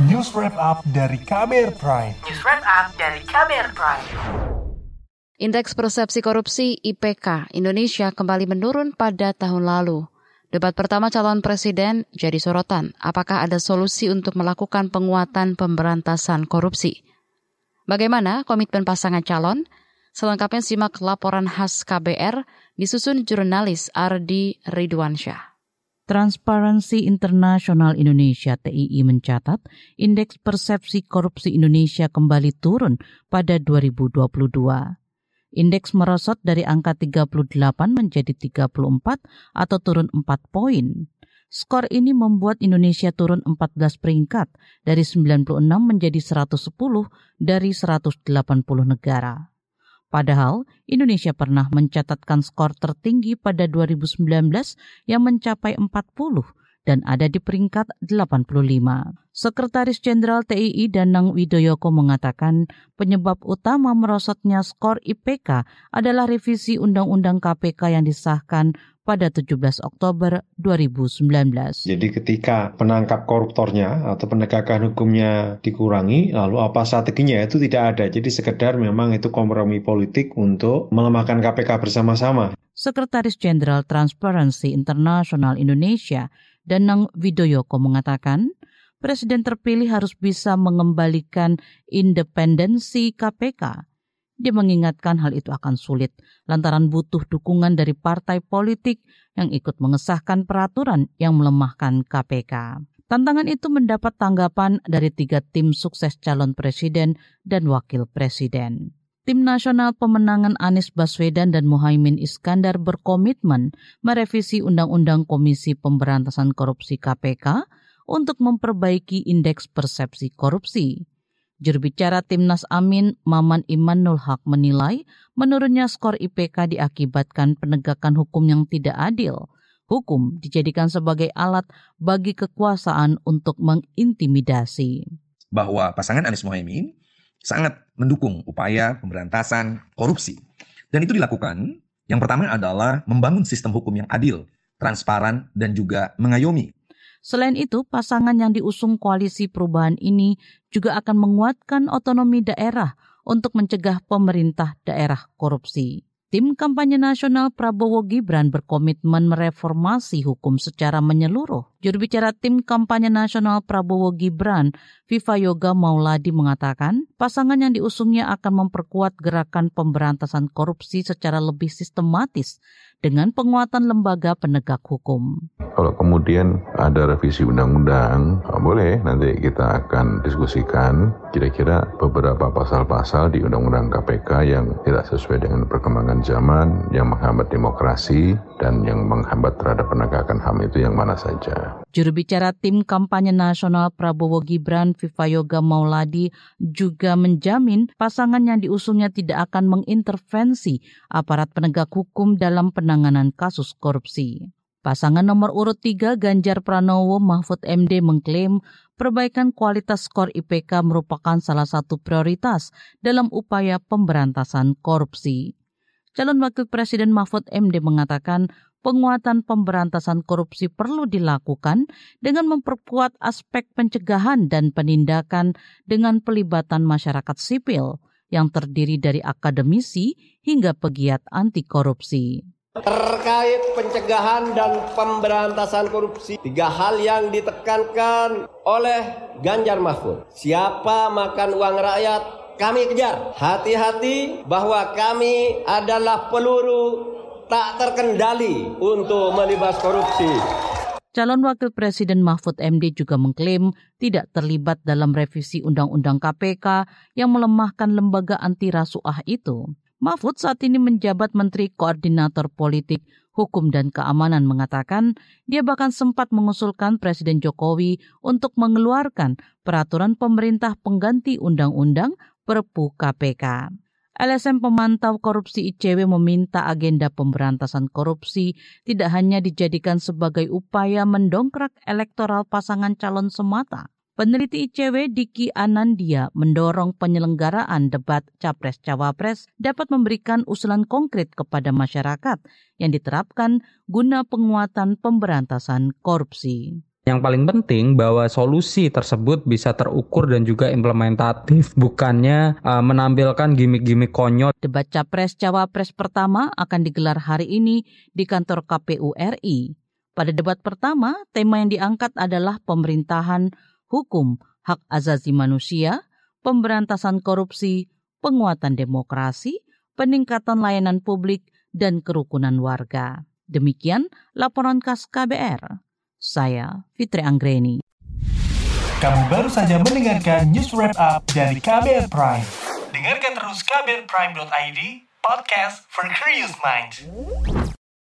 News Wrap Up dari KBR Prime. News Wrap Up dari KBR Prime. Indeks persepsi korupsi IPK Indonesia kembali menurun pada tahun lalu. Debat pertama calon presiden jadi sorotan. Apakah ada solusi untuk melakukan penguatan pemberantasan korupsi? Bagaimana komitmen pasangan calon? Selengkapnya simak laporan khas KBR disusun jurnalis Ardi Ridwansyah. Transparency International Indonesia TII mencatat indeks persepsi korupsi Indonesia kembali turun pada 2022. Indeks merosot dari angka 38 menjadi 34 atau turun 4 poin. Skor ini membuat Indonesia turun 14 peringkat dari 96 menjadi 110 dari 180 negara. Padahal Indonesia pernah mencatatkan skor tertinggi pada 2019 yang mencapai 40 dan ada di peringkat 85. Sekretaris Jenderal TII Danang Widoyoko mengatakan penyebab utama merosotnya skor IPK adalah revisi Undang-Undang KPK yang disahkan pada 17 Oktober 2019. Jadi ketika penangkap koruptornya atau penegakan hukumnya dikurangi, lalu apa strateginya itu tidak ada. Jadi sekedar memang itu kompromi politik untuk melemahkan KPK bersama-sama. Sekretaris Jenderal Transparency International Indonesia, Danang Widoyoko mengatakan, Presiden terpilih harus bisa mengembalikan independensi KPK dia mengingatkan hal itu akan sulit lantaran butuh dukungan dari partai politik yang ikut mengesahkan peraturan yang melemahkan KPK. Tantangan itu mendapat tanggapan dari tiga tim sukses calon presiden dan wakil presiden. Tim Nasional Pemenangan Anies Baswedan dan Muhaimin Iskandar berkomitmen merevisi Undang-Undang Komisi Pemberantasan Korupsi KPK untuk memperbaiki indeks persepsi korupsi. Juru bicara Timnas Amin, Maman Imanul Haq menilai menurunnya skor IPK diakibatkan penegakan hukum yang tidak adil. Hukum dijadikan sebagai alat bagi kekuasaan untuk mengintimidasi. Bahwa pasangan Anies Mohaimin sangat mendukung upaya pemberantasan korupsi. Dan itu dilakukan, yang pertama adalah membangun sistem hukum yang adil, transparan, dan juga mengayomi Selain itu, pasangan yang diusung koalisi perubahan ini juga akan menguatkan otonomi daerah untuk mencegah pemerintah daerah korupsi. Tim kampanye nasional Prabowo Gibran berkomitmen mereformasi hukum secara menyeluruh. Juru bicara tim kampanye nasional Prabowo Gibran, Viva Yoga Mauladi mengatakan, pasangan yang diusungnya akan memperkuat gerakan pemberantasan korupsi secara lebih sistematis dengan penguatan lembaga penegak hukum. Kalau kemudian ada revisi undang-undang, ah, boleh nanti kita akan diskusikan kira-kira beberapa pasal-pasal di undang-undang KPK yang tidak sesuai dengan perkembangan zaman, yang menghambat demokrasi, dan yang menghambat terhadap penegakan HAM itu yang mana saja. Juru bicara tim kampanye nasional Prabowo Gibran Viva Yoga Mauladi juga menjamin pasangan yang diusungnya tidak akan mengintervensi aparat penegak hukum dalam penanganan kasus korupsi. Pasangan nomor urut 3 Ganjar Pranowo Mahfud MD mengklaim perbaikan kualitas skor IPK merupakan salah satu prioritas dalam upaya pemberantasan korupsi. Calon Wakil Presiden Mahfud MD mengatakan penguatan pemberantasan korupsi perlu dilakukan dengan memperkuat aspek pencegahan dan penindakan dengan pelibatan masyarakat sipil yang terdiri dari akademisi hingga pegiat anti korupsi. Terkait pencegahan dan pemberantasan korupsi, tiga hal yang ditekankan oleh Ganjar Mahfud. Siapa makan uang rakyat, kami kejar. Hati-hati bahwa kami adalah peluru tak terkendali untuk melibas korupsi. Calon Wakil Presiden Mahfud MD juga mengklaim tidak terlibat dalam revisi Undang-Undang KPK yang melemahkan lembaga anti rasuah itu. Mahfud saat ini menjabat Menteri Koordinator Politik, Hukum dan Keamanan mengatakan dia bahkan sempat mengusulkan Presiden Jokowi untuk mengeluarkan peraturan pemerintah pengganti undang-undang Perpu KPK. LSM pemantau korupsi ICW meminta agenda pemberantasan korupsi tidak hanya dijadikan sebagai upaya mendongkrak elektoral pasangan calon semata. Peneliti ICW Diki Anandia mendorong penyelenggaraan debat Capres-Cawapres dapat memberikan usulan konkret kepada masyarakat yang diterapkan guna penguatan pemberantasan korupsi. Yang paling penting bahwa solusi tersebut bisa terukur dan juga implementatif, bukannya uh, menampilkan gimmick-gimmick konyol. Debat Capres Cawapres pertama akan digelar hari ini di kantor KPU RI. Pada debat pertama, tema yang diangkat adalah pemerintahan, hukum, hak azazi manusia, pemberantasan korupsi, penguatan demokrasi, peningkatan layanan publik, dan kerukunan warga. Demikian laporan khas KBR. Saya Fitri Anggreni. Kamu baru saja mendengarkan news wrap up dari KBR Prime. Dengarkan terus kbrprime.id, podcast for curious minds.